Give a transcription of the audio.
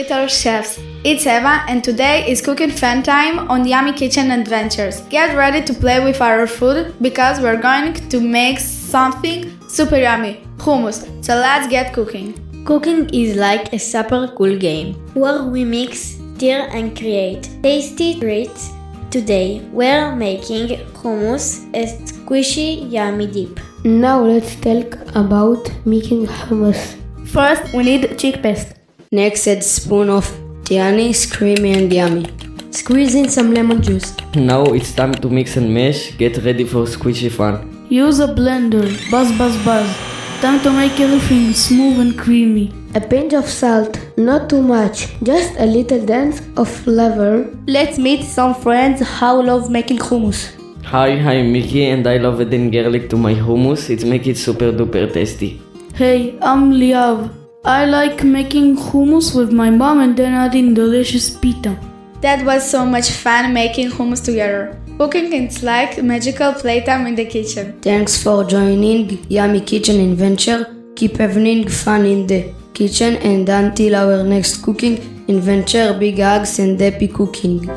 little chefs. It's Eva, and today is cooking fun time on Yummy Kitchen Adventures. Get ready to play with our food because we're going to make something super yummy hummus. So let's get cooking. Cooking is like a super cool game where we mix, stir, and create tasty treats. Today we're making hummus, a squishy, yummy dip. Now let's talk about making hummus. First, we need chickpeas. Next, add spoon of tahini, creamy and yummy. Squeeze in some lemon juice. Now it's time to mix and mash. Get ready for squishy fun. Use a blender. Buzz, buzz, buzz. Time to make everything smooth and creamy. A pinch of salt, not too much, just a little dance of flavor. Let's meet some friends how love making hummus. Hi, I'm Mickey and I love adding garlic to my hummus. It makes it super duper tasty. Hey, I'm Liav. I like making hummus with my mom and then adding delicious pita. That was so much fun making hummus together. Cooking is like magical playtime in the kitchen. Thanks for joining Yummy Kitchen Adventure. Keep having fun in the kitchen and until our next cooking adventure, big hugs and happy cooking.